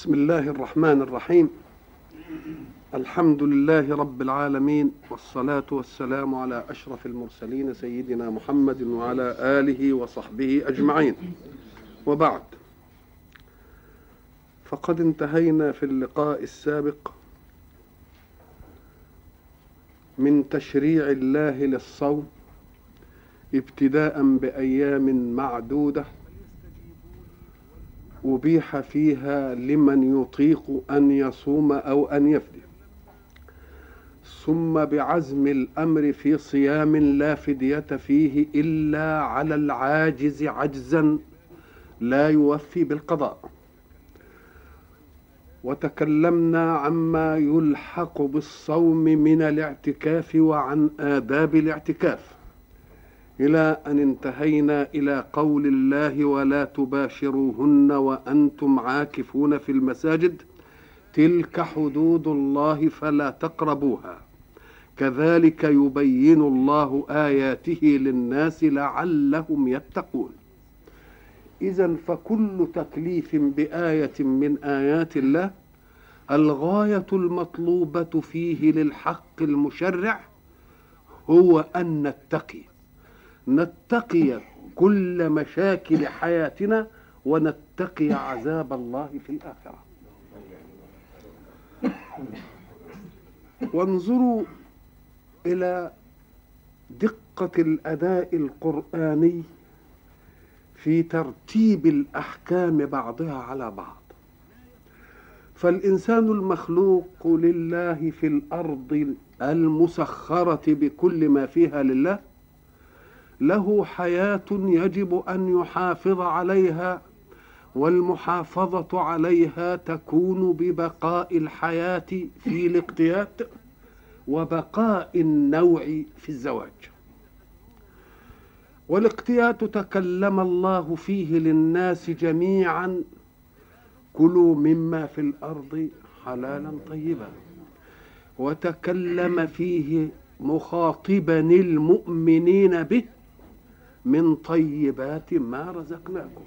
بسم الله الرحمن الرحيم. الحمد لله رب العالمين والصلاة والسلام على أشرف المرسلين سيدنا محمد وعلى آله وصحبه أجمعين. وبعد. فقد انتهينا في اللقاء السابق من تشريع الله للصوم ابتداء بأيام معدودة أبيح فيها لمن يطيق أن يصوم أو أن يفدي. ثم بعزم الأمر في صيام لا فدية فيه إلا على العاجز عجزا لا يوفي بالقضاء. وتكلمنا عما يلحق بالصوم من الاعتكاف وعن آداب الاعتكاف. إلى أن انتهينا إلى قول الله ولا تباشروهن وأنتم عاكفون في المساجد. تلك حدود الله فلا تقربوها. كذلك يبين الله آياته للناس لعلهم يتقون. إذا فكل تكليف بآية من آيات الله الغاية المطلوبة فيه للحق المشرع هو أن نتقي. نتقي كل مشاكل حياتنا ونتقي عذاب الله في الآخرة. وانظروا إلى دقة الأداء القرآني في ترتيب الأحكام بعضها على بعض. فالإنسان المخلوق لله في الأرض المسخرة بكل ما فيها لله له حياة يجب أن يحافظ عليها والمحافظة عليها تكون ببقاء الحياة في الاقتيات وبقاء النوع في الزواج. والاقتيات تكلم الله فيه للناس جميعا كلوا مما في الأرض حلالا طيبا. وتكلم فيه مخاطبا المؤمنين به من طيبات ما رزقناكم.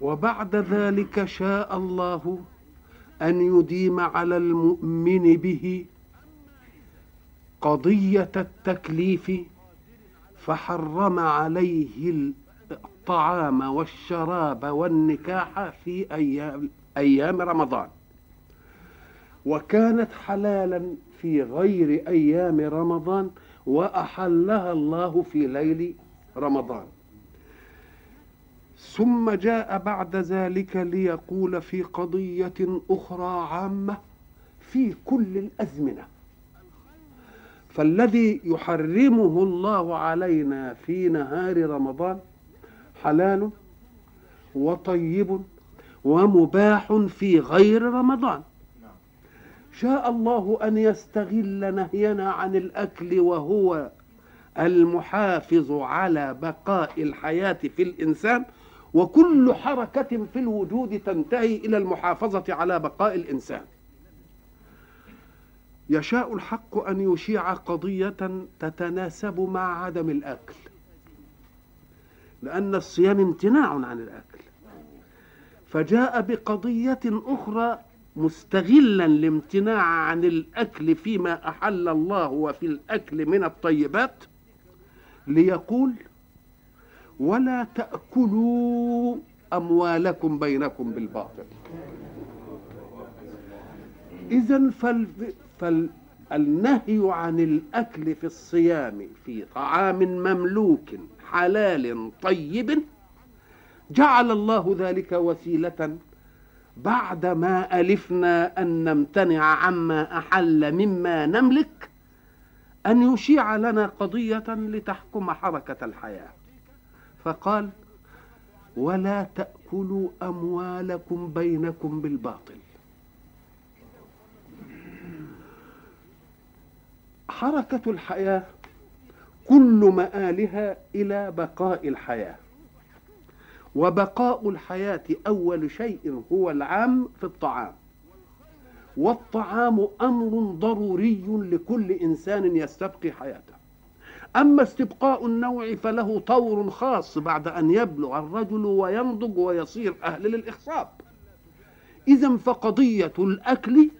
وبعد ذلك شاء الله أن يديم على المؤمن به قضية التكليف فحرم عليه الطعام والشراب والنكاح في أيام أيام رمضان. وكانت حلالا في غير أيام رمضان وأحلها الله في ليل رمضان. ثم جاء بعد ذلك ليقول في قضية أخرى عامة في كل الأزمنة. فالذي يحرمه الله علينا في نهار رمضان حلال وطيب ومباح في غير رمضان. شاء الله أن يستغل نهينا عن الأكل وهو المحافظ على بقاء الحياة في الإنسان وكل حركة في الوجود تنتهي إلى المحافظة على بقاء الإنسان. يشاء الحق أن يشيع قضية تتناسب مع عدم الأكل لأن الصيام امتناع عن الأكل. فجاء بقضية أخرى مستغلا الامتناع عن الأكل فيما أحل الله وفي الأكل من الطيبات ليقول ولا تأكلوا أموالكم بينكم بالباطل. اذا فال... فالنهي عن الأكل في الصيام في طعام مملوك حلال طيب جعل الله ذلك وسيلة بعد ما ألفنا أن نمتنع عما أحل مما نملك أن يشيع لنا قضية لتحكم حركة الحياة. فقال ولا تأكلوا أموالكم بينكم بالباطل. حركة الحياة كل مآلها إلى بقاء الحياة. وبقاء الحياة أول شيء هو العام في الطعام. والطعام أمر ضروري لكل إنسان يستبقي حياته. أما استبقاء النوع فله طور خاص بعد أن يبلغ الرجل وينضج ويصير أهل للإخصاب. إذا فقضية الأكل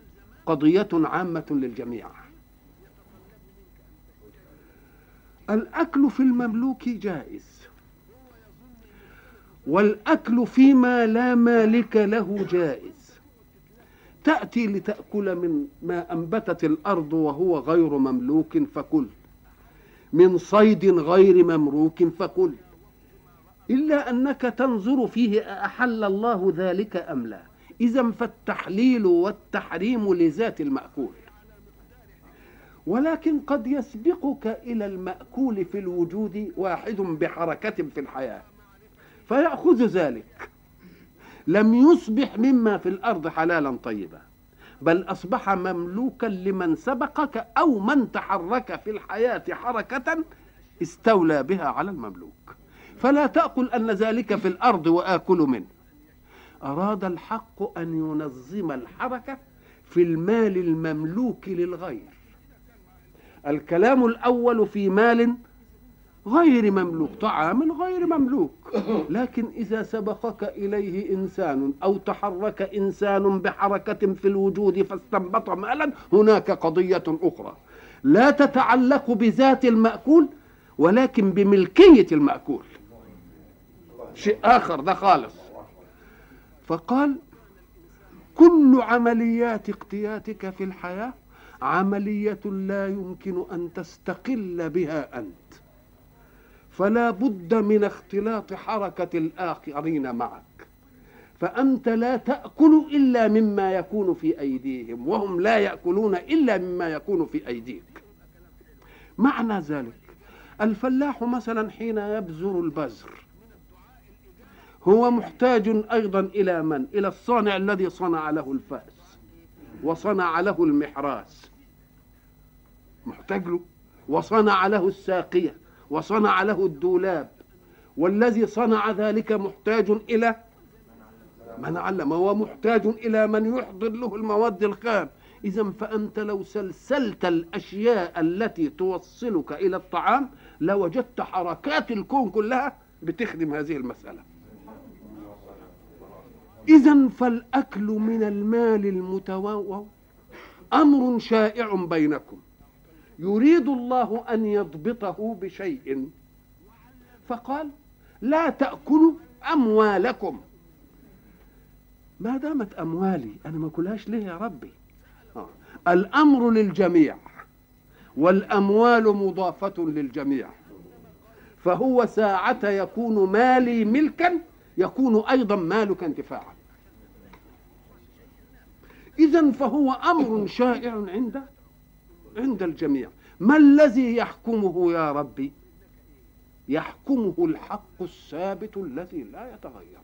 قضية عامة للجميع. الأكل في المملوك جائز. والأكل فيما لا مالك له جائز. تأتي لتأكل من ما أنبتت الأرض وهو غير مملوك فكل. من صيد غير ممروك فكل. إلا أنك تنظر فيه أحل الله ذلك أم لا. إذا فالتحليل والتحريم لذات المأكول. ولكن قد يسبقك إلى المأكول في الوجود واحد بحركة في الحياة. فيأخذ ذلك. لم يصبح مما في الأرض حلالا طيبا بل أصبح مملوكا لمن سبقك أو من تحرك في الحياة حركة استولى بها على المملوك. فلا تأكل أن ذلك في الأرض وآكل منه. أراد الحق أن ينظم الحركة في المال المملوك للغير. الكلام الأول في مال غير مملوك طعام غير مملوك. لكن إذا سبقك إليه إنسان أو تحرك إنسان بحركة في الوجود فاستنبط مالا هناك قضية أخرى. لا تتعلق بذات المأكول ولكن بملكية المأكول. شيء آخر ده خالص. فقال كل عمليات اقتياتك في الحياة عملية لا يمكن أن تستقل بها أنت. فلا بد من اختلاط حركة الآخرين معك. فأنت لا تأكل إلا مما يكون في أيديهم وهم لا يأكلون إلا مما يكون في أيديك. معنى ذلك الفلاح مثلا حين يبذر البذر هو محتاج أيضا إلى من؟ إلى الصانع الذي صنع له الفأس وصنع له المحراس. محتاج له. وصنع له الساقية. وصنع له الدولاب والذي صنع ذلك محتاج إلى من علم هو محتاج إلى من يحضر له المواد الخام. إذا فأنت لو سلسلت الأشياء التي توصلك إلى الطعام لوجدت حركات الكون كلها بتخدم هذه المسألة. إذا فالأكل من المال المتواو أمر شائع بينكم. يريد الله أن يضبطه بشيء. فقال لا تأكلوا أموالكم. ما دامت أموالي أنا ما أكلهاش ليه يا ربي. الأمر للجميع والأموال مضافة للجميع. فهو ساعة يكون مالي ملكا يكون أيضا مالك انتفاعا. إذا فهو أمر شائع عند عند الجميع. ما الذي يحكمه يا ربي؟ يحكمه الحق الثابت الذي لا يتغير.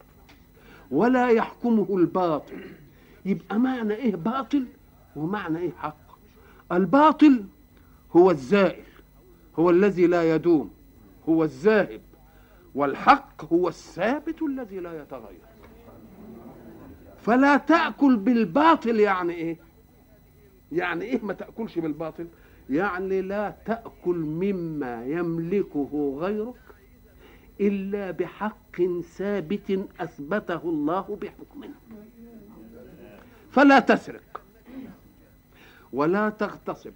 ولا يحكمه الباطل. يبقى معنى إيه باطل ومعنى إيه حق؟ الباطل هو الزائل هو الذي لا يدوم هو الذاهب والحق هو الثابت الذي لا يتغير. فلا تأكل بالباطل يعني إيه؟ يعني إيه ما تأكلش بالباطل؟ يعني لا تأكل مما يملكه غيرك إلا بحق ثابت أثبته الله بحكمه. فلا تسرق ولا تغتصب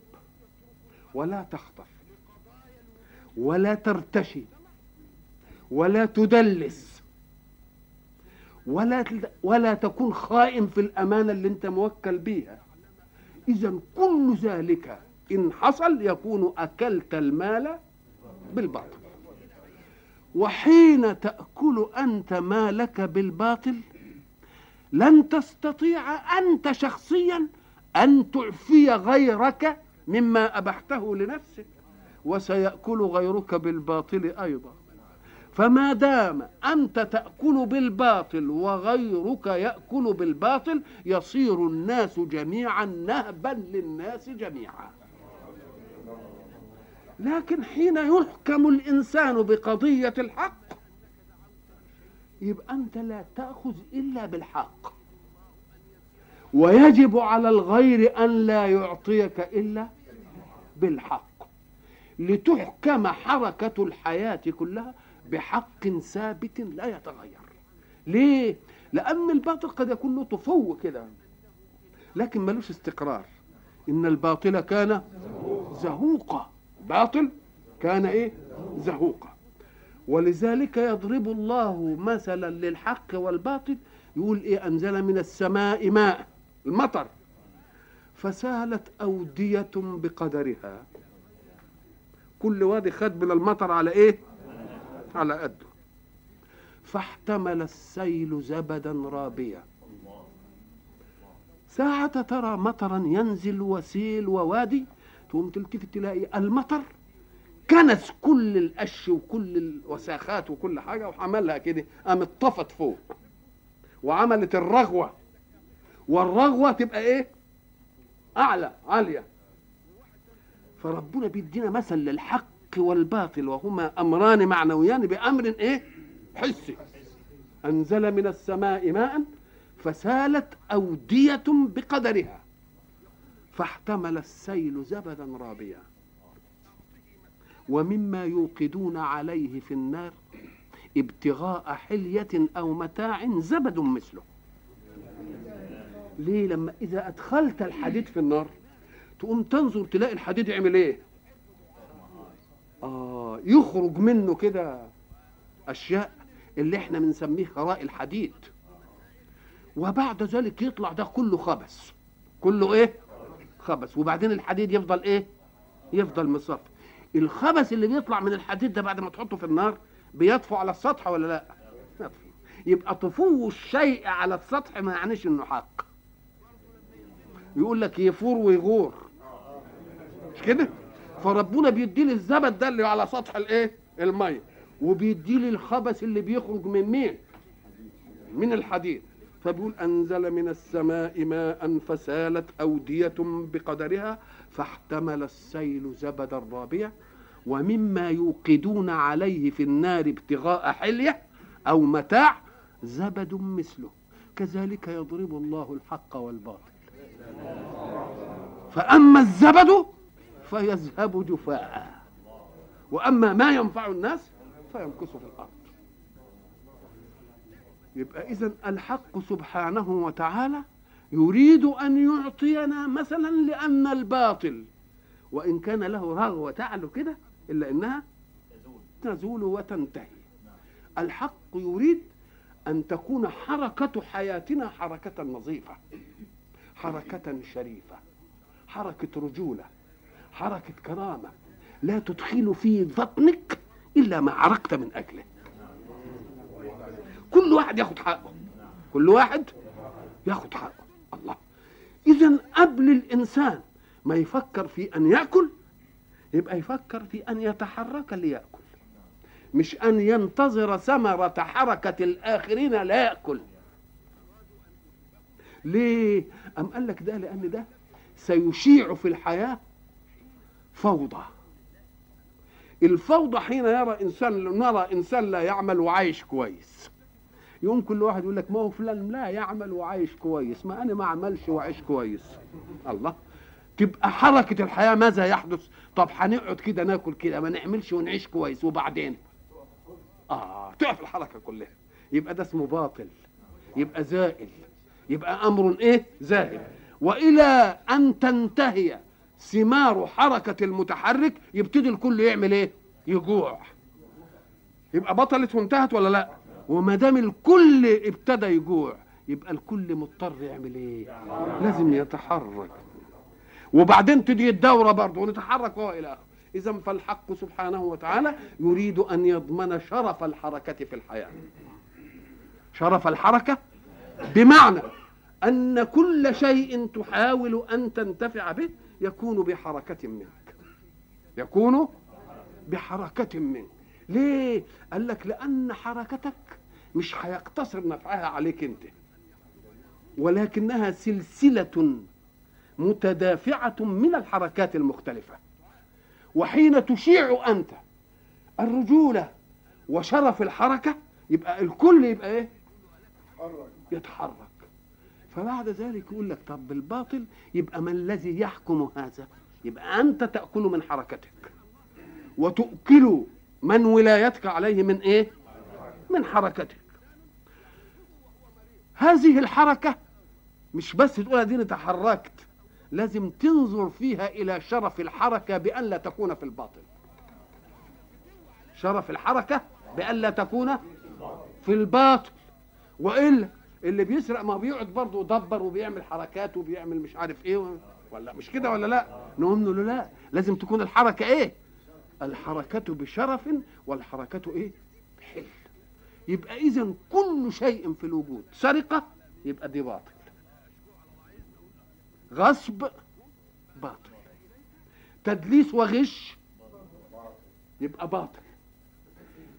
ولا تخطف ولا ترتشي ولا تدلس ولا ولا تكون خائن في الأمانة اللي أنت موكل بيها. إذا كل ذلك إن حصل يكون أكلت المال بالباطل. وحين تأكل أنت مالك بالباطل لن تستطيع أنت شخصيا أن تعفي غيرك مما أبحته لنفسك وسيأكل غيرك بالباطل أيضا. فما دام أنت تأكل بالباطل وغيرك يأكل بالباطل يصير الناس جميعا نهبا للناس جميعا. لكن حين يحكم الإنسان بقضية الحق يبقى أنت لا تأخذ إلا بالحق. ويجب على الغير أن لا يعطيك إلا بالحق. لتحكم حركة الحياة كلها بحق ثابت لا يتغير. ليه؟ لأن الباطل قد يكون له طفو كده. لكن ملوش استقرار. إن الباطل كان زهوقا. باطل كان إيه؟ زهوقا. ولذلك يضرب الله مثلا للحق والباطل يقول إيه؟ أنزل من السماء ماء المطر. فسالت أودية بقدرها. كل وادي خد من المطر على إيه؟ على قده. فاحتمل السيل زبدا رابيا. ساعة ترى مطرا ينزل وسيل ووادي. تقوم تلتفت تلاقي المطر كنس كل القش وكل الوساخات وكل حاجة وعملها كده قامت طفت فوق. وعملت الرغوة. والرغوة تبقى إيه؟ أعلى عالية. فربنا بيدينا مثل للحق. والباطل وهما أمران معنويان بأمر إيه؟ حسي. أنزل من السماء ماء فسالت أودية بقدرها فاحتمل السيل زبدا رابيا. ومما يوقدون عليه في النار ابتغاء حلية أو متاع زبد مثله. ليه لما إذا أدخلت الحديد في النار تقوم تنظر تلاقي الحديد يعمل إيه؟ آه يخرج منه كده أشياء اللي إحنا بنسميه خراء الحديد وبعد ذلك يطلع ده كله خبث. كله إيه؟ خبث. وبعدين الحديد يفضل إيه؟ يفضل مصفى الخبث اللي بيطلع من الحديد ده بعد ما تحطه في النار بيطفو على السطح ولا لأ؟ يطفو. يبقى طفو الشيء على السطح ما يعنيش إنه حق. يقول لك يفور ويغور. مش كده؟ فربنا بيدي لي الزبد ده اللي على سطح الايه؟ المية. وبيدي لي الخبث اللي بيخرج من مين؟ من الحديد. فبيقول أنزل من السماء ماء فسالت أودية بقدرها فاحتمل السيل زبدا رابيا ومما يوقدون عليه في النار ابتغاء حلية أو متاع زبد مثله. كذلك يضرب الله الحق والباطل. فأما الزبد فيذهب جفاء. وأما ما ينفع الناس فيمكث في الأرض. يبقى إذا الحق سبحانه وتعالى يريد أن يعطينا مثلا لأن الباطل. وإن كان له رغوة تعلو كده إلا إنها تزول وتنتهي. الحق يريد أن تكون حركة حياتنا حركة نظيفة حركة شريفة حركة رجولة. حركة كرامة لا تدخل في بطنك إلا ما عرقت من أجله كل واحد ياخد حقه. كل واحد ياخد حقه. الله. اذا قبل الإنسان ما يفكر في أن يأكل يبقى يفكر في أن يتحرك ليأكل. مش أن ينتظر ثمرة حركة الآخرين لا يأكل. ليه؟ أم قال لك ده؟ لأن ده سيشيع في الحياة فوضى. الفوضى حين يرى إنسان نرى إنسان لا يعمل وعايش كويس. يقوم كل واحد يقول لك ما هو فلان لا يعمل وعايش كويس ما أنا ما اعملش وعايش كويس. الله. تبقى حركة الحياة ماذا يحدث؟ طب هنقعد كده ناكل كده ما نعملش ونعيش كويس وبعدين؟ آه تقف الحركة كلها. يبقى ده اسمه باطل. يبقى زائل. يبقى أمر إيه؟ زائل. وإلى أن تنتهي ثمار حركة المتحرك يبتدي الكل يعمل إيه؟ يجوع. يبقى بطلت وانتهت ولا لأ؟ وما دام الكل ابتدى يجوع يبقى الكل مضطر يعمل إيه؟ لازم يتحرك. وبعدين تدي الدورة برضه ونتحرك. وهو إلى اخره إذا فالحق سبحانه وتعالى يريد أن يضمن شرف الحركة في الحياة. شرف الحركة بمعنى أن كل شيء تحاول أن تنتفع به يكون بحركة منك. يكون بحركة منك. ليه؟ قال لك لأن حركتك مش هيقتصر نفعها عليك أنت. ولكنها سلسلة متدافعة من الحركات المختلفة. وحين تشيع أنت الرجولة وشرف الحركة يبقى الكل يبقى إيه؟ يتحرك. فبعد ذلك يقول لك طب الباطل يبقى ما الذي يحكم هذا؟ يبقى أنت تأكل من حركتك. وتؤكل من ولايتك عليه من إيه؟ من حركتك. هذه الحركة مش بس تقول اديني تحركت لازم تنظر فيها إلى شرف الحركة بأن لا تكون في الباطل. شرف الحركة بأن لا تكون في الباطل. وإلا اللي بيسرق ما بيقعد برضه يدبر وبيعمل حركات وبيعمل مش عارف إيه ولا مش كده ولا لا؟ نقوم له لا لازم تكون الحركة إيه؟ الحركة بشرف والحركة إيه؟ بحل يبقى اذا كل شيء في الوجود سرقة يبقى دي باطل. غصب باطل. تدليس وغش يبقى باطل.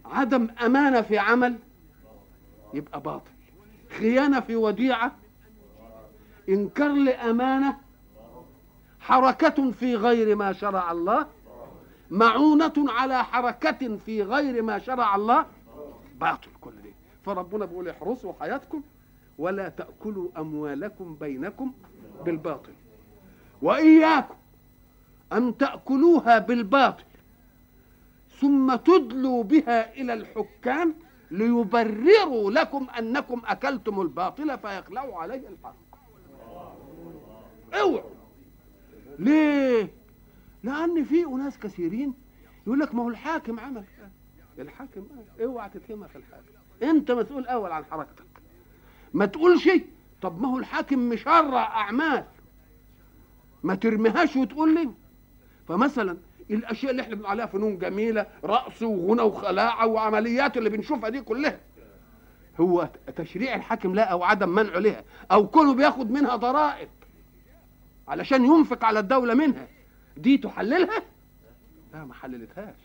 عدم أمانة في عمل يبقى باطل. خيانة في وديعة إنكار لأمانة حركة في غير ما شرع الله معونة على حركة في غير ما شرع الله باطل كل دي. فربنا بيقول احرصوا حياتكم ولا تأكلوا أموالكم بينكم بالباطل. وإياكم أن تأكلوها بالباطل ثم تدلوا بها إلى الحكام ليبرروا لكم أنكم أكلتم الباطل فيخلعوا عليه الحق اوعوا. ليه؟ لأن في أناس كثيرين يقول لك ما هو الحاكم عمل. الحاكم اوعى تتهمها في الحاكم. انت مسؤول أول عن حركتك. ما تقولش طب ما هو الحاكم مشرع أعمال. ما ترميهاش وتقول لي. فمثلا الأشياء اللي إحنا بنقول عليها فنون جميلة رقص وغنى وخلاعة وعمليات اللي بنشوفها دي كلها. هو تشريع الحاكم لا أو عدم منعه لها أو كله بياخد منها ضرائب علشان ينفق على الدولة منها. دي تحللها؟ لا ما حللتهاش.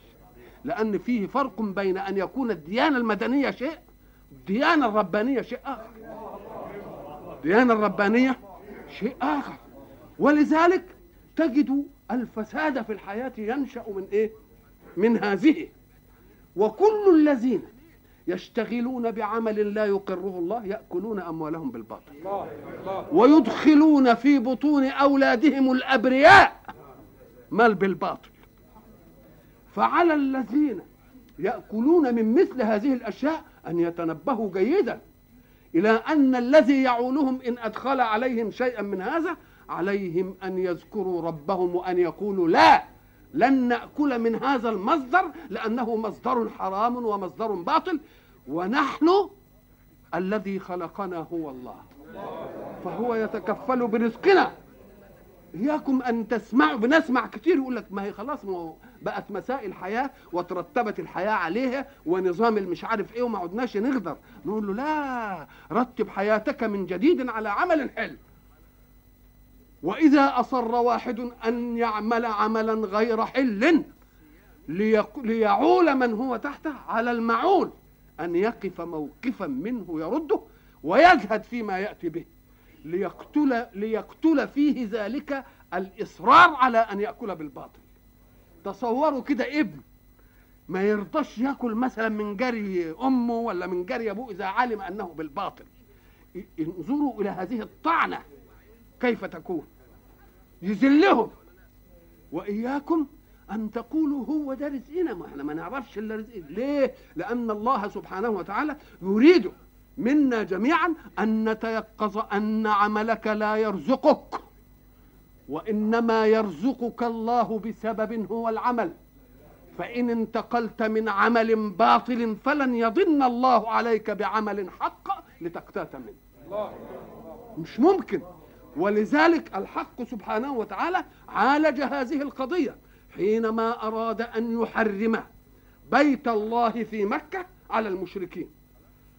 لأن فيه فرق بين أن يكون الديانة المدنية شيء الديانة الربانية شيء آخر. الديانة الربانية شيء آخر. ولذلك تجد الفساد في الحياة ينشأ من إيه؟ من هذه. وكل الذين يشتغلون بعمل لا يقره الله يأكلون أموالهم بالباطل. ويدخلون في بطون أولادهم الأبرياء مال بالباطل. فعلى الذين يأكلون من مثل هذه الأشياء أن يتنبهوا جيدا إلى أن الذي يعولهم إن أدخل عليهم شيئا من هذا عليهم أن يذكروا ربهم وأن يقولوا لا لن نأكل من هذا المصدر لأنه مصدر حرام ومصدر باطل ونحن الذي خلقنا هو الله. فهو يتكفل برزقنا. إياكم أن تسمعوا بنسمع كتير يقول لك ما هي خلاص ما بقت مسائل حياة وترتبت الحياة عليها ونظام المش عارف إيه وما عدناش نقدر. نقول له لا رتب حياتك من جديد على عمل حلو. وإذا أصر واحد أن يعمل عملا غير حل ليعول من هو تحته على المعول. أن يقف موقفا منه يرده ويجهد فيما يأتي به. ليقتل ليقتل فيه ذلك الإصرار على أن يأكل بالباطل. تصوروا كده ابن ما يرضاش يأكل مثلا من جري أمه ولا من جري أبوه إذا علم أنه بالباطل. انظروا إلى هذه الطعنة. كيف تكون؟ يذلهم. وإياكم أن تقولوا هو ده رزقنا. ما إحنا ما نعرفش إلا رزقنا. ليه؟ لأن الله سبحانه وتعالى يريد منا جميعا أن نتيقظ أن عملك لا يرزقك وإنما يرزقك الله بسبب هو العمل. فإن انتقلت من عمل باطل فلن يضن الله عليك بعمل حق لتقتات منه. مش ممكن. ولذلك الحق سبحانه وتعالى عالج هذه القضية حينما أراد أن يحرم بيت الله في مكة على المشركين.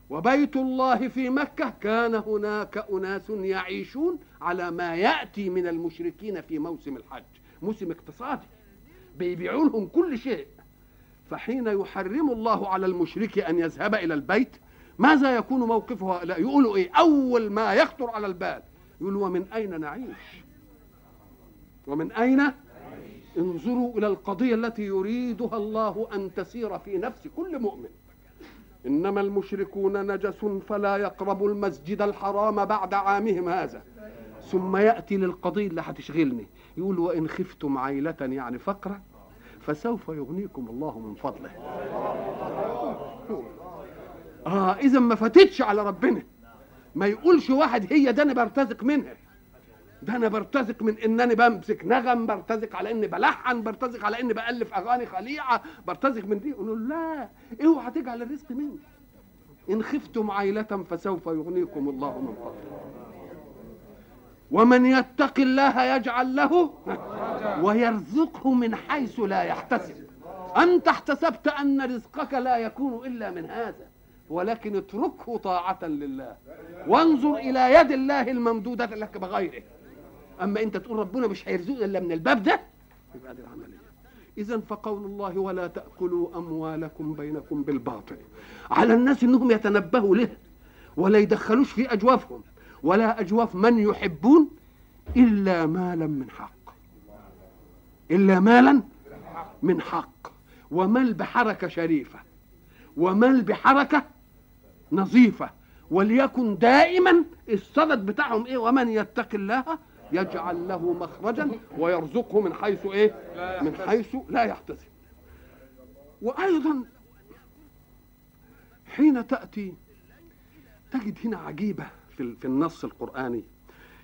وبيت الله في مكة كان هناك أناس يعيشون على ما يأتي من المشركين في موسم الحج موسم اقتصادي. بيبيعوا لهم كل شيء. فحين يحرم الله على المشرك أن يذهب إلى البيت ماذا يكون موقفه هؤلاء يقولوا إيه؟ أول ما يخطر على البال يقول ومن أين نعيش؟ ومن أين؟ انظروا إلى القضية التي يريدها الله أن تسير في نفس كل مؤمن. إنما المشركون نجس فلا يقربوا المسجد الحرام بعد عامهم هذا. ثم يأتي للقضية اللي هتشغلني. يقول وإن خفتم عيلة يعني فقرة فسوف يغنيكم الله من فضله. آه إذا ما فاتتش على ربنا. ما يقولش واحد هي ده أنا برتزق منها. ده أنا برتزق من انني بمسك نغم برتزق على إني بلحن برتزق على إني بألف أغاني خليعة برتزق من دي. يقولوا لا اوعى تجعل الرزق مني. إن خفتم عيله فسوف يغنيكم الله من فضله. ومن يتق الله يجعل له ويرزقه من حيث لا يحتسب. أنت احتسبت أن رزقك لا يكون إلا من هذا. ولكن اتركه طاعة لله. وانظر إلى يد الله الممدودة لك بغيره. أما أنت تقول ربنا مش هيرزقنا إلا من الباب ده يبقى العملية. إذا فقول الله ولا تأكلوا أموالكم بينكم بالباطل. على الناس إنهم يتنبهوا له ولا يدخلوش في أجوافهم ولا أجواف من يحبون إلا مالا من حق. إلا مالا من حق. ومال بحركة شريفة ومال بحركة نظيفة وليكن دائما الصدد بتاعهم إيه؟ ومن يتق الله يجعل له مخرجا ويرزقه من حيث إيه؟ من حيث لا يحتسب. وأيضا حين تأتي تجد هنا عجيبة في النص القرآني.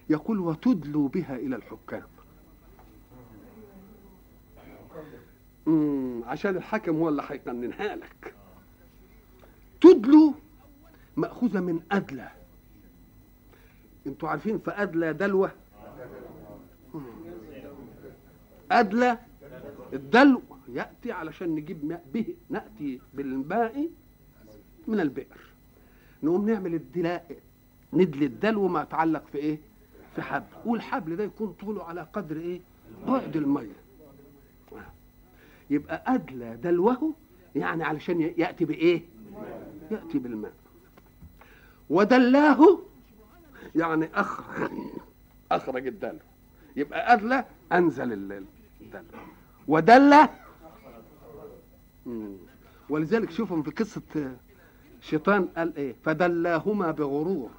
يقول وتدلوا بها إلى الحكام. عشان الحاكم هو اللي هيقننها لك. تدلوا مأخوذة من أدلى أنتوا عارفين فأدلى دلوة؟ أدلى الدلو يأتي علشان نجيب ماء به نأتي بالماء من البئر. نقوم نعمل الدلاء ندلي الدلو ما يتعلق في إيه؟ في حبل. والحبل ده يكون طوله على قدر إيه؟ بعد المية. يبقى ادلى دلوه يعني علشان يأتي بإيه؟ يأتي بالماء. ودلاه. يعني اخرج أخرج الدلو. يبقى ادلى أنزل الدلو. ودلى ولذلك شوفهم في قصة شيطان قال إيه؟ فدلاهما بغرور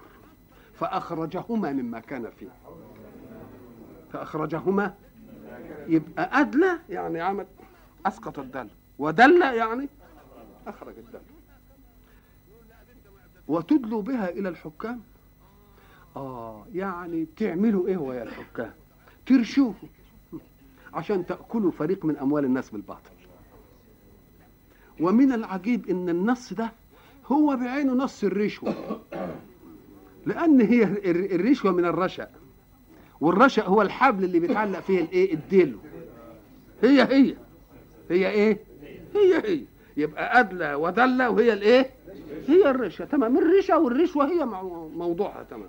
فأخرجهما مما كان فيه. فأخرجهما. يبقى ادلى يعني عمل أسقط الدلو. ودل يعني أخرج الدلو. وتدلوا بها إلى الحكام؟ آه يعني تعملوا إيه ويا الحكام؟ ترشوه عشان تأكلوا فريق من أموال الناس بالباطل. ومن العجيب إن النص ده هو بعينه نص الرشوة لأن هي الرشوة من الرشا والرشا هو الحبل اللي بيتعلق فيه الإيه؟ الديلو هي هي. هي إيه؟ هي هي. يبقى ادلى ودلى وهي الإيه؟ هي الرشا تمام؟ الرشا والرشوة هي موضوعها تمام؟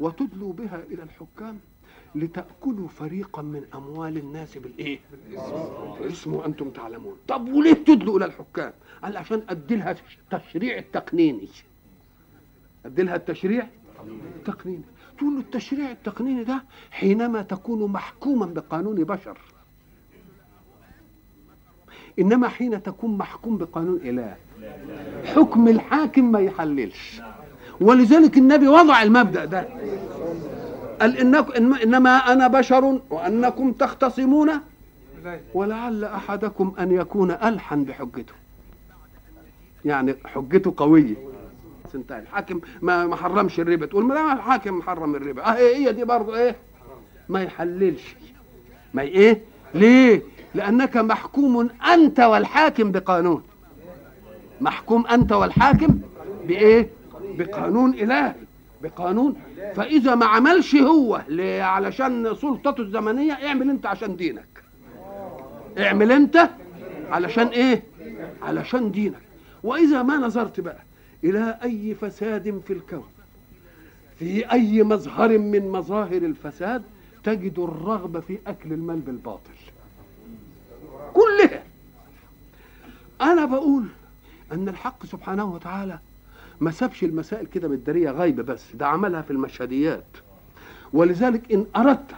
وتدلوا بها إلى الحكام لتأكلوا فريقا من أموال الناس بالإيه؟ اسمه أنتم تعلمون. طب وليه تدلوا إلى الحكام؟ قال عشان اديلها التشريع التقنيني. اديلها التشريع التقنيني. تقول له التشريع التقنيني ده حينما تكون محكوما بقانون بشر. إنما حين تكون محكوم بقانون إله. حكم الحاكم ما يحللش. ولذلك النبي وضع المبدأ ده. قال إنكم إنما أنا بشر وأنكم تختصمون. ولعل أحدكم أن يكون ألحن بحجته. يعني حجته قوية. انتهى الحاكم ما ما حرمش الربا. تقول ما الحاكم محرم الربا. أه هي دي برضه إيه؟ ما يحللش. ما إيه؟ ليه؟ لأنك محكوم أنت والحاكم بقانون. محكوم أنت والحاكم بإيه؟ بقانون إلهي بقانون. فإذا ما عملش هو علشان سلطته الزمنية اعمل أنت عشان دينك. اعمل أنت علشان إيه؟ علشان دينك. وإذا ما نظرت بقى إلى أي فساد في الكون في أي مظهر من مظاهر الفساد تجد الرغبة في أكل المال بالباطل. كلها. أنا بقول أن الحق سبحانه وتعالى ما سابش المسائل كده بالداريه غايبة بس ده عملها في المشهديات. ولذلك إن أردت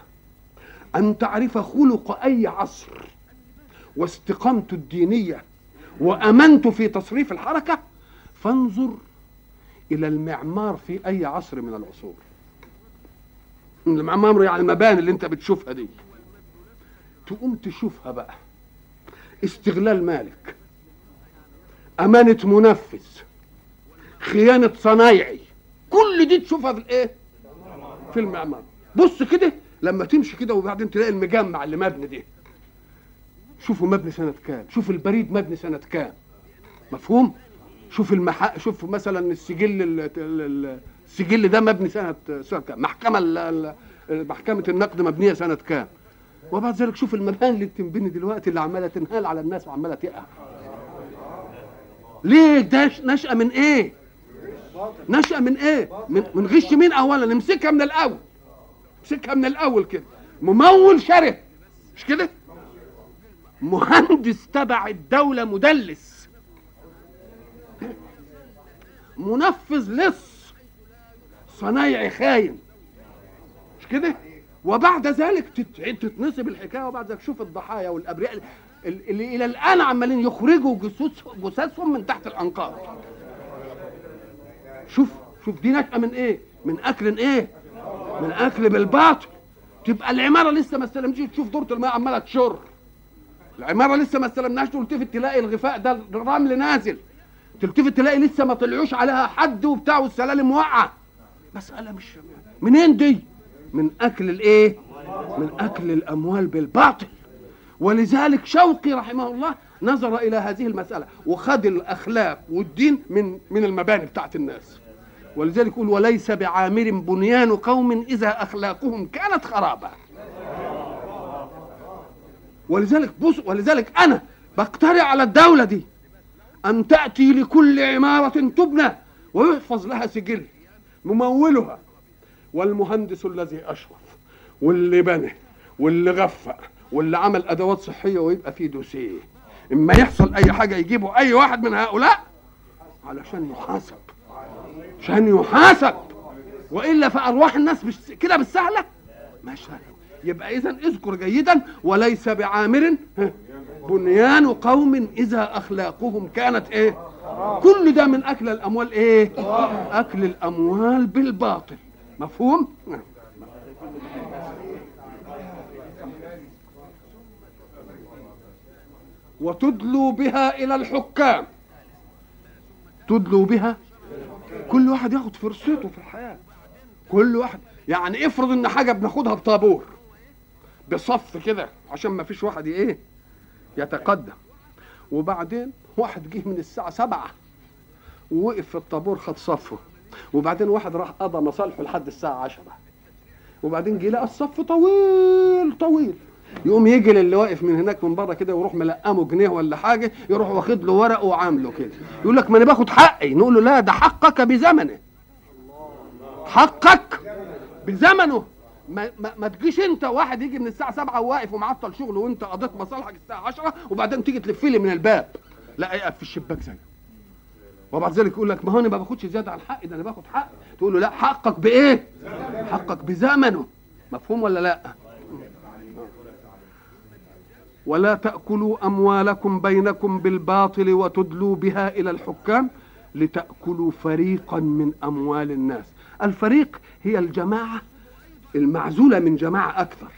أن تعرف خلق أي عصر واستقامته الدينية وامنته في تصريف الحركة فانظر إلى المعمار في أي عصر من العصور. المعمار يعني المباني اللي أنت بتشوفها دي. تقوم تشوفها بقى. استغلال مالك. أمانة منفذ. خيانة صنايعي. كل دي تشوفها في الإيه؟ في المعمار. بص كده لما تمشي كده وبعدين تلاقي المجمع اللي مبني ده شوفوا مبني سنة كام. شوف البريد مبني سنة كام. مفهوم؟ شوف المح... شوف مثلا السجل ال... ال- السجل ده مبني سنة سنة كام. ال- محكمة النقد مبنية سنة كام. وبعد ذلك شوف المباني اللي بتنبني دلوقتي اللي عمالة تنهال على الناس وعمالة تقع. ليه ده نشأة من إيه؟ نشأة من إيه؟ من, من غش مين اولا؟ نمسكها من الأول. امسكها من الأول كده. ممول شره مش كده؟ مهندس تبع الدولة مدلس. منفذ لص. صنايعي خاين. مش كده؟ وبعد ذلك تت- تتنصب الحكاية وبعد ذلك شوف الضحايا والأبرياء. ال- اللي إلى الآن عمالين يخرجوا جثث جثثهم من تحت الأنقاض. شوف شوف دي نشأة من إيه؟ من أكل إيه؟ من أكل بالباطل. تبقى العمارة لسه ما استلمتش. تشوف دورة الماء عمالة تشر. العمارة لسه ما استلمناش تلتفت تلاقي الغفاء ده الرمل نازل. تلتفت تلاقي لسه ما طلعوش عليها حد وبتاع والسلالم واقعة. مسألة مش منين دي؟ من أكل الإيه؟ من أكل الأموال بالباطل. ولذلك شوقي رحمه الله نظر إلى هذه المسألة وخد الأخلاق والدين من من المباني بتاعت الناس. ولذلك يقول وليس بعامر بنيان قوم إذا أخلاقهم كانت خرابة. ولذلك بص ولذلك أنا بقترع على الدولة دي أن تأتي لكل عمارة تبنى ويحفظ لها سجل ممولها. والمهندس الذي أشرف واللي بنى واللي غفق واللي عمل أدوات صحية ويبقى فيه دوسيه. إما يحصل أي حاجة يجيبوا أي واحد من هؤلاء علشان يحاسب. عشان يحاسب. وإلا فأرواح الناس مش كده بالسهلة؟ سهله يبقى اذا اذكر جيدا وليس بعامر بنيان قوم إذا أخلاقهم كانت إيه؟ كل ده من أكل الأموال إيه؟ أكل الأموال بالباطل. مفهوم؟ وتدلوا بها إلى الحكام. تدلوا بها؟ كل واحد ياخد فرصته في الحياة. كل واحد. يعني افرض إن حاجة بناخدها بطابور. بصف كده عشان ما فيش واحد إيه؟ يتقدم. وبعدين واحد جه من الساعة سبعة ووقف في الطابور خد صفه. وبعدين واحد راح قضى مصالحه لحد الساعة عشرة. وبعدين جه لقى الصف طويل طويل. يقوم يجي للي واقف من هناك من بره كده ويروح ملقمه جنيه ولا حاجة يروح واخد له ورقه وعامله كده. يقول لك ما أنا باخد حقي. نقول له لا ده حقك بزمنه. حقك بزمنه. ما, ما, ما تجيش انت واحد يجي من الساعة 7 وواقف ومعطل شغله وانت قضيت مصالحك الساعة 10 وبعدين تيجي تلف لي من الباب. لا يقف في الشباك زيه وبعد ذلك يقول لك ما هو أنا ما باخدش زيادة عن حقي ده أنا باخد حقي. تقول له لا حقك بإيه؟ حقك بزمنه. مفهوم ولا لا؟ ولا تأكلوا أموالكم بينكم بالباطل وتدلوا بها إلى الحكام لتأكلوا فريقا من أموال الناس. الفريق هي الجماعة المعزولة من جماعة أكثر.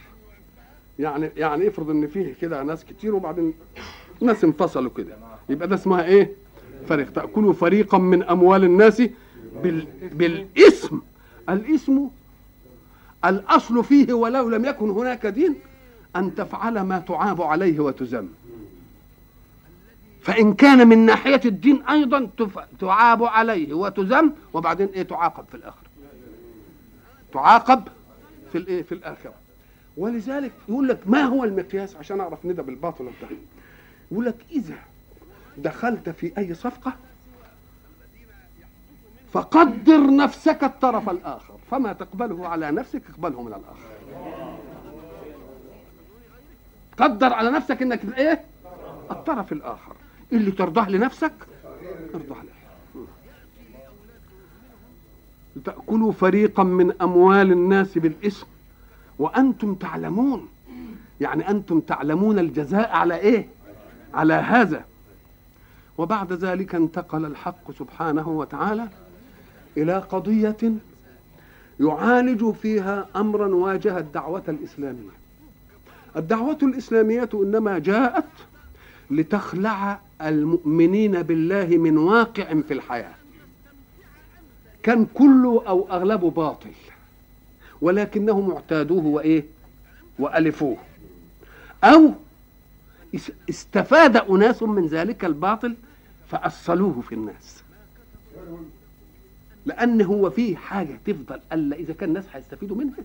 يعني يعني افرض إن فيه كده ناس كتير وبعدين ناس انفصلوا كده. يبقى ده اسمها إيه؟ فريق. تأكلوا فريقا من أموال الناس بال... بالاسم. الاسم الأصل فيه ولو لم يكن هناك دين أن تفعل ما تعاب عليه وتذم فإن كان من ناحية الدين أيضا تف... تعاب عليه وتذم وبعدين إيه؟ تعاقب في الآخرة. تعاقب في الايه في الآخرة. ولذلك يقول لك ما هو المقياس؟ عشان أعرف ندى بالباطل انتهي يقول لك إذا دخلت في أي صفقة فقدر نفسك الطرف الآخر فما تقبله على نفسك اقبله من الآخر. قدر على نفسك إنك إيه؟ الطرف الآخر. اللي ترضاه لنفسك ارضاه له. تأكلوا فريقا من أموال الناس بالإثم وأنتم تعلمون. يعني أنتم تعلمون الجزاء على إيه؟ على هذا. وبعد ذلك انتقل الحق سبحانه وتعالى إلى قضية يعالج فيها أمرا واجه الدعوة الإسلامية. الدعوة الإسلامية إنما جاءت لتخلع المؤمنين بالله من واقع في الحياة. كان كله أو أغلبه باطل ولكنهم اعتادوه وإيه؟ وألفوه. أو استفاد أناس من ذلك الباطل فأصلوه في الناس. لأن هو فيه حاجة تفضل ألا إذا كان الناس هيستفيدوا منها.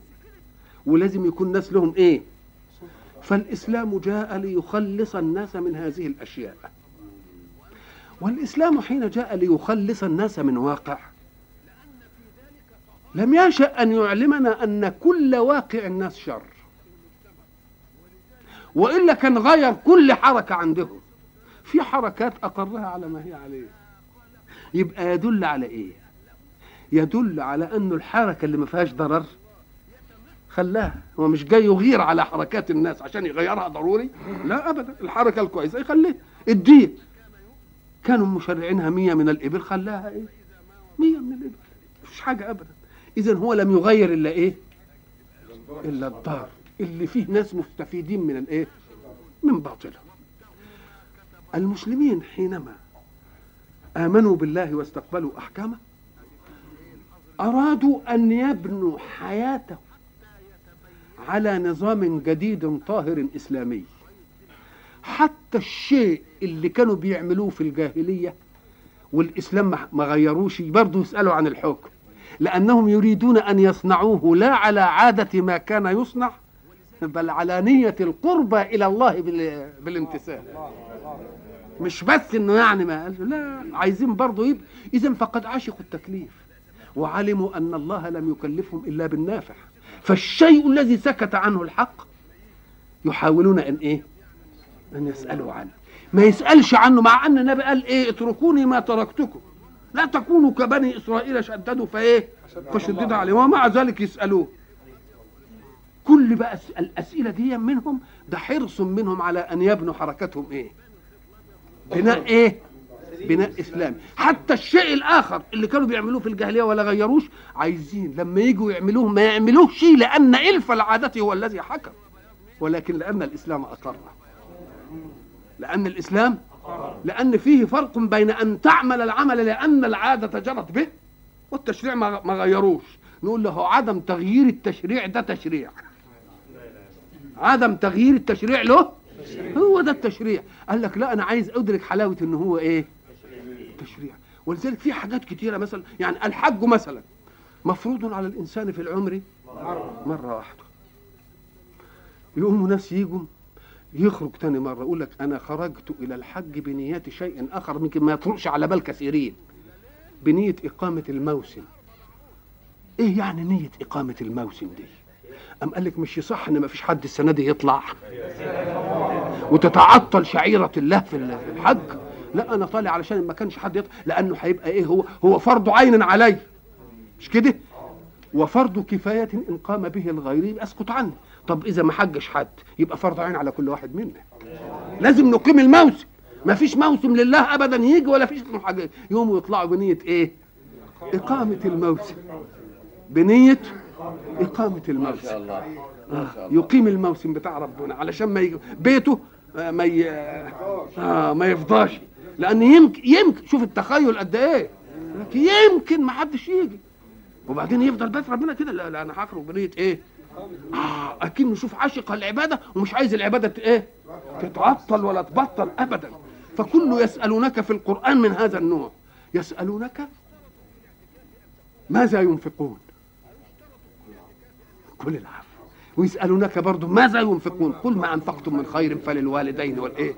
ولازم يكون الناس لهم إيه؟ فالإسلام جاء ليخلص الناس من هذه الأشياء. والإسلام حين جاء ليخلص الناس من واقع. لم يشأ أن يعلمنا أن كل واقع الناس شر. وإلا كان غير كل حركة عندهم. في حركات أقرها على ما هي عليه. يبقى يدل على إيه؟ يدل على أنه الحركة اللي ما فيهاش ضرر خلاها هو مش جاي يغير على حركات الناس عشان يغيرها ضروري؟ لا أبدا. الحركة الكويسة يخليها الدين كانوا مشرعينها مية من الإبل خلاها إيه؟ مية من الإبل. مفيش حاجة أبدا. إذا هو لم يغير إلا إيه؟ إلا الضار اللي فيه ناس مستفيدين من الإيه؟ من باطله المسلمين حينما آمنوا بالله واستقبلوا أحكامه أرادوا أن يبنوا حياته على نظام جديد طاهر إسلامي. حتى الشيء اللي كانوا بيعملوه في الجاهلية والإسلام ما غيروش برضه يسألوا عن الحكم. لأنهم يريدون أن يصنعوه لا على عادة ما كان يصنع بل على نية القربة إلى الله بالامتثال. مش بس إنه يعني ما قال لا عايزين برضه يبقى اذا فقد عشقوا التكليف وعلموا أن الله لم يكلفهم إلا بالنافع. فالشيء الذي سكت عنه الحق يحاولون أن إيه؟ أن يسألوا عنه. ما يسألش عنه مع أن النبي قال إيه؟ اتركوني ما تركتكم. لا تكونوا كبني إسرائيل شددوا فإيه؟ فشدد عليهم. ومع ذلك يسألوه. كل بقى الأسئلة دي منهم ده حرص منهم على أن يبنوا حركتهم إيه؟ بناء إيه؟ بناء إسلامي. حتى الشيء الآخر اللي كانوا بيعملوه في الجاهلية ولا غيروش عايزين لما يجوا يعملوه ما يعملوش شيء لأن إلف العادة هو الذي حكم. ولكن لأن الإسلام أقر. لأن الإسلام لأن فيه فرق بين أن تعمل العمل لأن العادة جرت به والتشريع ما غيروش. نقول له عدم تغيير التشريع ده تشريع. عدم تغيير التشريع له هو ده التشريع. قال لك لا أنا عايز أدرك حلاوة إن هو إيه؟ تشريع ولذلك في حاجات كتيرة مثلا يعني الحج مثلا مفروض على الإنسان في العمر مرة واحدة. يقوموا ناس يجوا يخرج تاني مرة يقول لك أنا خرجت إلى الحج بنية شيء آخر يمكن ما يطرقش على بال كثيرين. بنية إقامة الموسم. إيه يعني نية إقامة الموسم دي؟ أم قال لك مش يصح إن ما فيش حد السنة دي يطلع؟ وتتعطل شعيرة الله في الحج؟ لا أنا طالع علشان ما كانش حد يطلع لأنه هيبقى إيه هو؟ هو فرض عين علي. مش كده؟ وفرض كفاية إن قام به الغير اسكت عنه. طب إذا ما حجش حد يبقى فرض عين على كل واحد منا لازم نقيم الموسم. ما فيش موسم لله ابدا يجي ولا فيش حاجة. يوم يطلعوا بنية إيه؟ إقامة الموسم. بنية إقامة الموسم. ما شاء الله. ما شاء الله. يقيم الموسم بتاع ربنا. علشان ما يجي بيته ما ي... آه ما يفضاش. لأن يمكن يمكن شوف التخيل قد إيه. يمكن ما حدش يجي. وبعدين يفضل بيت ربنا كده لا, لا أنا هخرج بنية إيه؟ آه أكيد نشوف عاشق العبادة ومش عايز العبادة إيه؟ تتعطل ولا تبطل أبدا. فكله يسألونك في القرآن من هذا النوع. يسألونك ماذا ينفقون؟ كل العفو. ويسألونك برضو ماذا ينفقون؟ قل ما أنفقتم من خير فللوالدين والإيه؟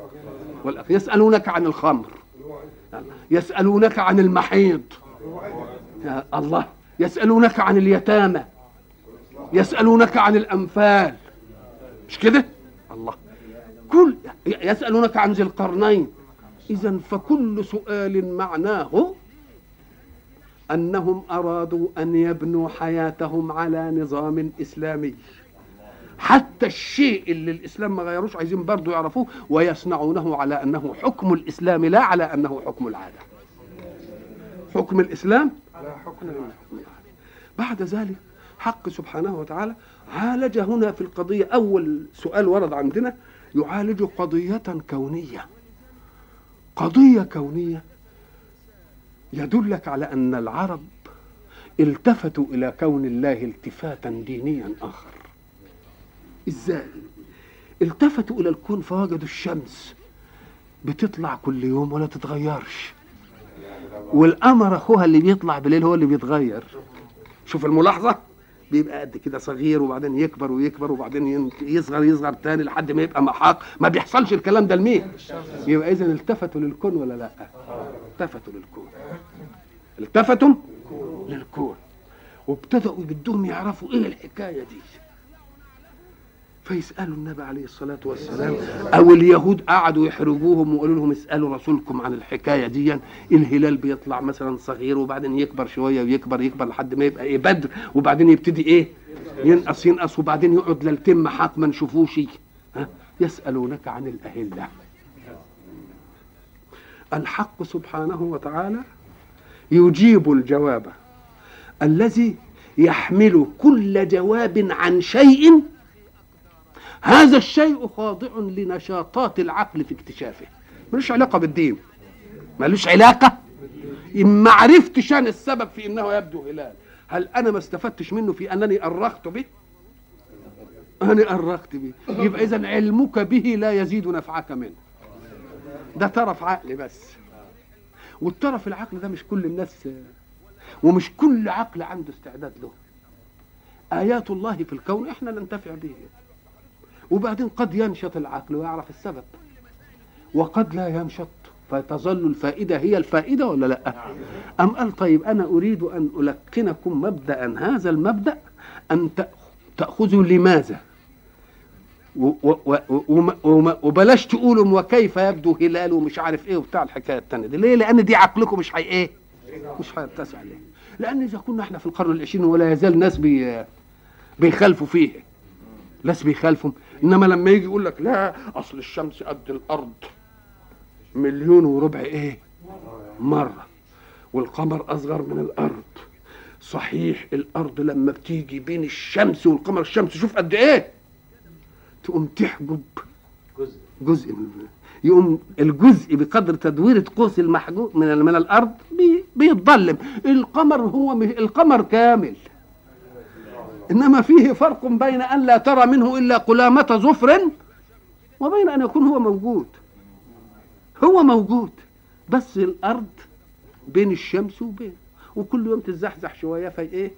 والأخ يسألونك عن الخمر. يسألونك عن المحيض الله يسألونك عن اليتامى. يسألونك عن الأنفال. مش كده؟ الله. كل يسألونك عن ذي القرنين. إذا فكل سؤال معناه أنهم أرادوا أن يبنوا حياتهم على نظام إسلامي. حتى الشيء اللي الإسلام ما غيروش عايزين برضه يعرفوه ويصنعونه على أنه حكم الإسلام لا على أنه حكم العادة. حكم الإسلام؟ على حكم العادة. بعد ذلك حق سبحانه وتعالى عالج هنا في القضية. أول سؤال ورد عندنا يعالج قضية كونية. قضية كونية يدلك على أن العرب التفتوا إلى كون الله التفاتا دينيا آخر. إزاي؟ التفتوا إلى الكون فوجدوا الشمس بتطلع كل يوم ولا تتغيرش. والقمر أخوها اللي بيطلع بالليل هو اللي بيتغير. شوف الملاحظة؟ بيبقى قد كده صغير وبعدين يكبر ويكبر وبعدين ين- يصغر يصغر تاني لحد ما يبقى محاق. ما بيحصلش الكلام ده لمين؟ يبقى اذا التفتوا للكون ولا لأ؟ التفتوا للكون. التفتوا للكون. وابتدأوا بدهم يعرفوا إيه الحكاية دي. فيسألوا النبي عليه الصلاة والسلام. أو اليهود قعدوا يحرجوهم وقالوا لهم اسألوا رسولكم عن الحكاية دي. الهلال بيطلع مثلا صغير وبعدين يكبر شوية ويكبر يكبر لحد ما يبقى إيه بدر. وبعدين يبتدي إيه؟ ينقص ينقص. وبعدين يقعد ليلتين محاق ما نشوفوش. ها؟ يسألونك عن الأهلة. الحق سبحانه وتعالى يجيب الجواب الذي يحمل كل جواب عن شيء هذا الشيء خاضع لنشاطات العقل في اكتشافه. ملوش علاقة بالدين. ملوش علاقة. إن ما عرفتش أنا السبب في إنه يبدو هلال. هل أنا ما استفدتش منه في أنني أرخت به؟ أنا أرخت به. يبقى اذا علمك به لا يزيد نفعك منه. ده طرف عقل بس. والطرف العقل ده مش كل الناس ومش كل عقل عنده استعداد له. آيات الله في الكون إحنا ننتفع به. وبعدين قد ينشط العقل ويعرف السبب. وقد لا ينشط فتظل الفائدة هي الفائدة ولا لا؟ أم قال طيب أنا أريد أن ألقنكم مبدأ هذا المبدأ أن تأخ- تأخذوا لماذا؟ وبلاش تقولوا وكيف يبدو هلال ومش عارف إيه وبتاع الحكاية التانية دي؟ ليه؟ لأن دي عقلكم مش هي إيه مش هيتسع ليه؟ لأن إذا كنا إحنا في القرن العشرين ولا يزال ناس بي بيخالفوا فيه. ناس بيخالفوا. إنما لما يجي يقول لك لا أصل الشمس قد الأرض. مليون وربع إيه؟ مرة. والقمر أصغر من الأرض. صحيح الأرض لما بتيجي بين الشمس والقمر الشمس شوف قد إيه؟ تقوم تحجب. جزء جزء من يقوم الجزء بقدر تدويرة قوس المحجوب من من الأرض بي- بيتظلم. القمر هو القمر كامل. إنما فيه فرق بين أن لا ترى منه إلا قلامة ظفر وبين أن يكون هو موجود. هو موجود بس الأرض بين الشمس وبين وكل يوم تتزحزح شوية في إيه؟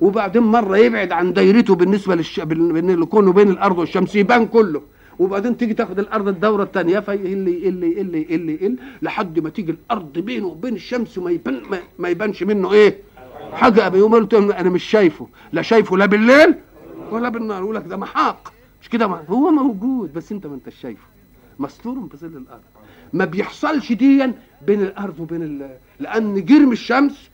وبعدين مرة يبعد عن دايرته بالنسبة للش... بال- بين اللي الأرض والشمس يبان كله. وبعدين تيجي تاخد الأرض الدورة الثانية فيقل يقل يقل يقل يقل لحد ما تيجي الأرض بينه وبين الشمس ما يبان ما يبانش منه إيه؟ حاجة يوم قلت أنا مش شايفه لا شايفه لا بالليل ولا بالنهار. يقول لك ده محاق. مش كده هو موجود بس أنت ما أنتش شايفه. مستور بظل الأرض. ما بيحصلش ديا بين الأرض وبين ال... لأن جرم الشمس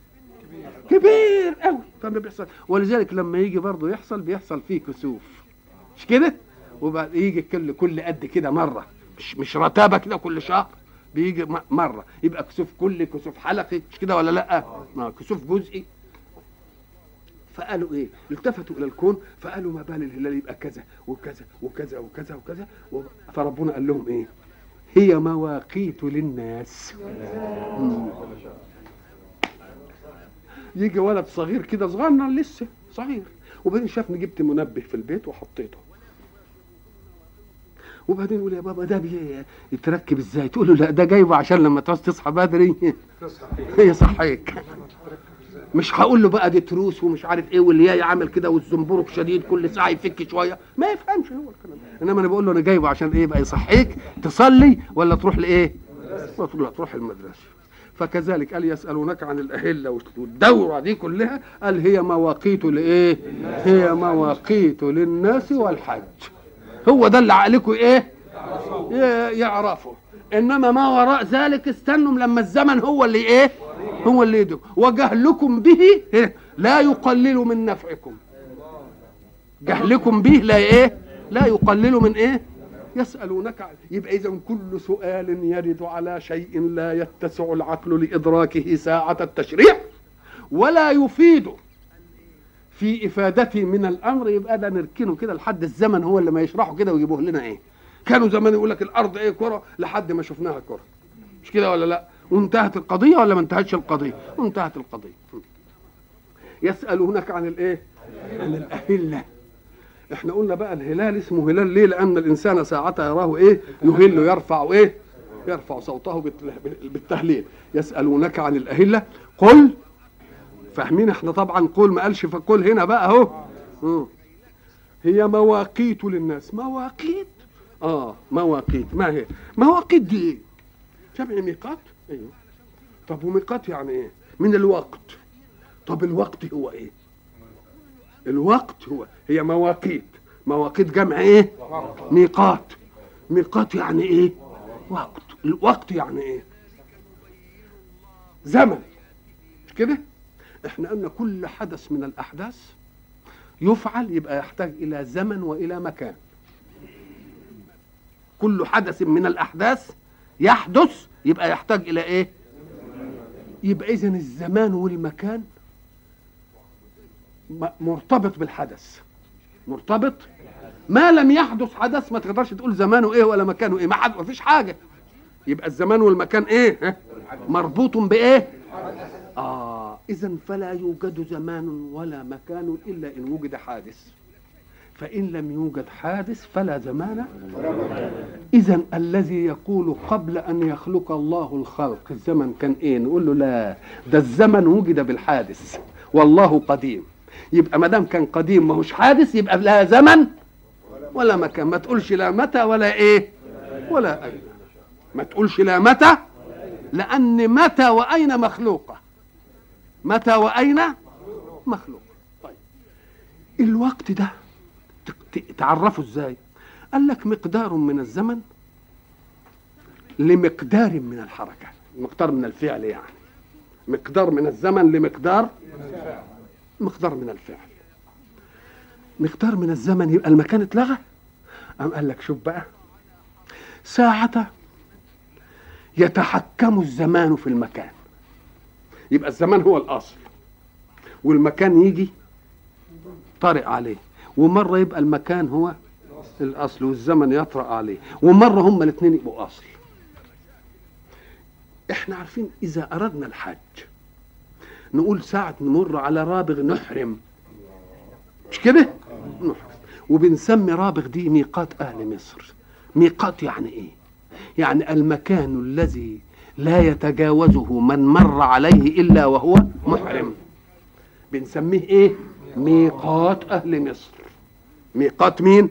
كبير قوي فما بيحصل. ولذلك لما يجي برضه يحصل بيحصل فيه كسوف. مش كده؟ وبعد يجي كل كل قد كده مرة. مش مش رتابة كده كل شهر. بيجي مرة. يبقى كسوف كلي كسوف حلقي مش كده ولا لأ؟ ما كسوف جزئي. فقالوا إيه؟ التفتوا إلى الكون فقالوا ما بال الهلال يبقى كذا وكذا وكذا وكذا وكذا. فربنا قال لهم إيه؟ هي مواقيت للناس. يجي ولد صغير كده صغنن لسه صغير. وبعدين شافني جبت منبه في البيت وحطيته. وبعدين يقول يا بابا ده بي- يتركب إزاي؟ تقول له لا ده جايبه عشان لما تعوز تصحى بدري. يصحيك. مش هقول له بقى دي تروس ومش عارف إيه واللي عامل كده والزنبرك شديد كل ساعة يفك شوية ما يفهمش هو الكلام. إنما أنا بقول له أنا جايبه عشان إيه بقى يصحيك تصلي ولا تروح لإيه؟ ولا تروح المدرسة فكذلك قال يسألونك عن الأهلة والدورة دي كلها قال هي مواقيت لإيه؟ هي مواقيت للناس والحج هو ده اللي عقلكم؟ ي- يعرفه إنما ما وراء ذلك استنوا لما الزمن هو اللي إيه هو اللي يدعو وجهلكم به؟ لا يقلل من نفعكم. جهلكم به لا إيه؟ لا يقلل من إيه؟ يسألونك يبقى إذا كل سؤال يرد على شيء لا يتسع العقل لإدراكه ساعة التشريع ولا يفيد في إفادته من الأمر. يبقى ده نركنه كده لحد الزمن هو اللي ما يشرحه كده ويجيبوه لنا إيه؟ كانوا زمان يقول لك الأرض إيه؟ كرة لحد ما شفناها كرة. مش كده ولا لأ؟ وانتهت القضية ولا ما انتهتش القضية؟ وانتهت القضية. يسالونك عن الايه؟ عن الأهلة. إحنا قلنا بقى الهلال اسمه هلال ليه؟ لأن الإنسان ساعتها يراه إيه؟ يهل يرفع إيه؟ يرفع صوته بالت- بالتهليل. يسالونك عن الأهلة. قل فاهمين إحنا طبعا قل ما قالش فقل هنا بقى اهو. هي مواقيت للناس. مواقيت؟ آه مواقيت. ما هي؟ مواقيت دي إيه؟ جمع ميقات؟ أيوه طب وميقات يعني إيه؟ من الوقت. طب الوقت هو إيه؟ الوقت هو هي مواقيت. مواقيت جمع إيه؟ ميقات. ميقات يعني إيه؟ وقت. الوقت يعني إيه؟ زمن. مش كده؟ إحنا قلنا كل حدث من الأحداث يفعل يبقى يحتاج إلى زمن وإلى مكان. كل حدث من الأحداث يحدث يبقى يحتاج إلى إيه؟ يبقى اذا الزمان والمكان مرتبط بالحدث. مرتبط؟ ما لم يحدث حدث ما تقدرش تقول زمانه إيه ولا مكانه إيه. ما حد ما فيش حاجة. يبقى الزمان والمكان إيه؟ مربوط بإيه؟ آه. اذا فلا يوجد زمان ولا مكان إلا إن وجد حادث. فإن لم يوجد حادث فلا زمان. اذا الذي يقول قبل أن يخلق الله الخلق الزمن كان إيه؟ نقول له لا ده الزمن وجد بالحادث. والله قديم. يبقى ما دام كان قديم ما هوش حادث يبقى لا زمن ولا مكان. ما تقولش لا متى ولا إيه؟ ولا أين. ما تقولش لا متى؟ لأن متى وأين مخلوقة. متى وأين مخلوقة. طيب. الوقت ده ت- ت- تعرفه إزاي؟ قال لك مقدار من الزمن لمقدار من الحركه مقدار من الفعل يعني. مقدار من الزمن لمقدار مقدار من الفعل. مقدار من الزمن يبقى المكان اتلغى؟ أم قال لك شوف بقى ساعة يتحكم الزمان في المكان. يبقى الزمان هو الأصل والمكان يجي طارئ عليه. ومرة يبقى المكان هو الأصل والزمن يطرأ عليه. ومرة هما الاثنين يبقوا أصل. إحنا عارفين إذا أردنا الحج نقول ساعة نمر على رابغ نحرم. مش كده؟ نحرم. وبنسمي رابغ دي ميقات أهل مصر. ميقات يعني إيه؟ يعني المكان الذي لا يتجاوزه من مر عليه إلا وهو محرم. بنسميه إيه؟ ميقات أهل مصر. ميقات مين؟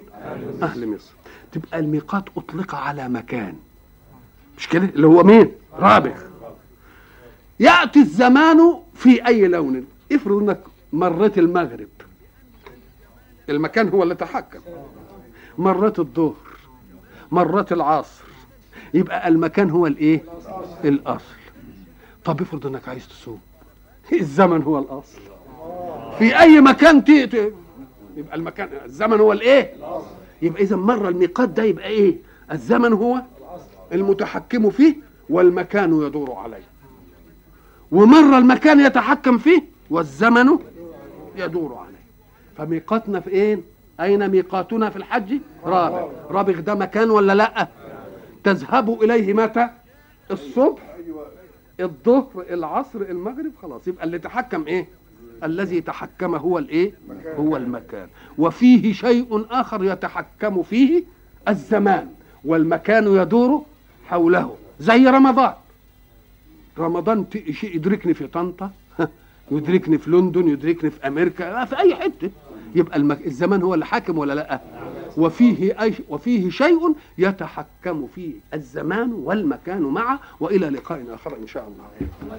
أهل مصر. تبقى الميقات أطلق على مكان. مش كده؟ اللي هو مين؟ رابغ يأتي الزمان في أي لون؟ افرض إنك مريت المغرب. المكان هو اللي تحكم. مريت الظهر. مريت العصر. يبقى المكان هو الإيه؟ الأصل. طب افرض إنك عايز تصوم. الزمن هو الأصل. في أي مكان تيجي يبقى المكان الزمن هو الإيه؟ يبقى اذا مره الميقات ده يبقى إيه؟ الزمن هو المتحكم فيه والمكان يدور عليه. ومرة المكان يتحكم فيه والزمن يدور عليه. فميقاتنا في إيه؟ أين ميقاتنا في الحج؟ رابغ رابغ ده مكان ولا لأ؟ تذهب إليه متى؟ الصبح الظهر العصر المغرب خلاص. يبقى اللي تحكم إيه؟ الذي تحكم هو الإيه؟ هو المكان. وفيه شيء آخر يتحكم فيه الزمان والمكان يدور حوله. زي رمضان. رمضان شيء يدركني في طنطا يدركني في لندن يدركني في أمريكا في أي حتة. يبقى المك... الزمان هو اللي حاكم ولا لأ؟ وفيه أي... وفيه شيء يتحكم فيه الزمان والمكان معا وإلى لقاء آخر إن شاء الله.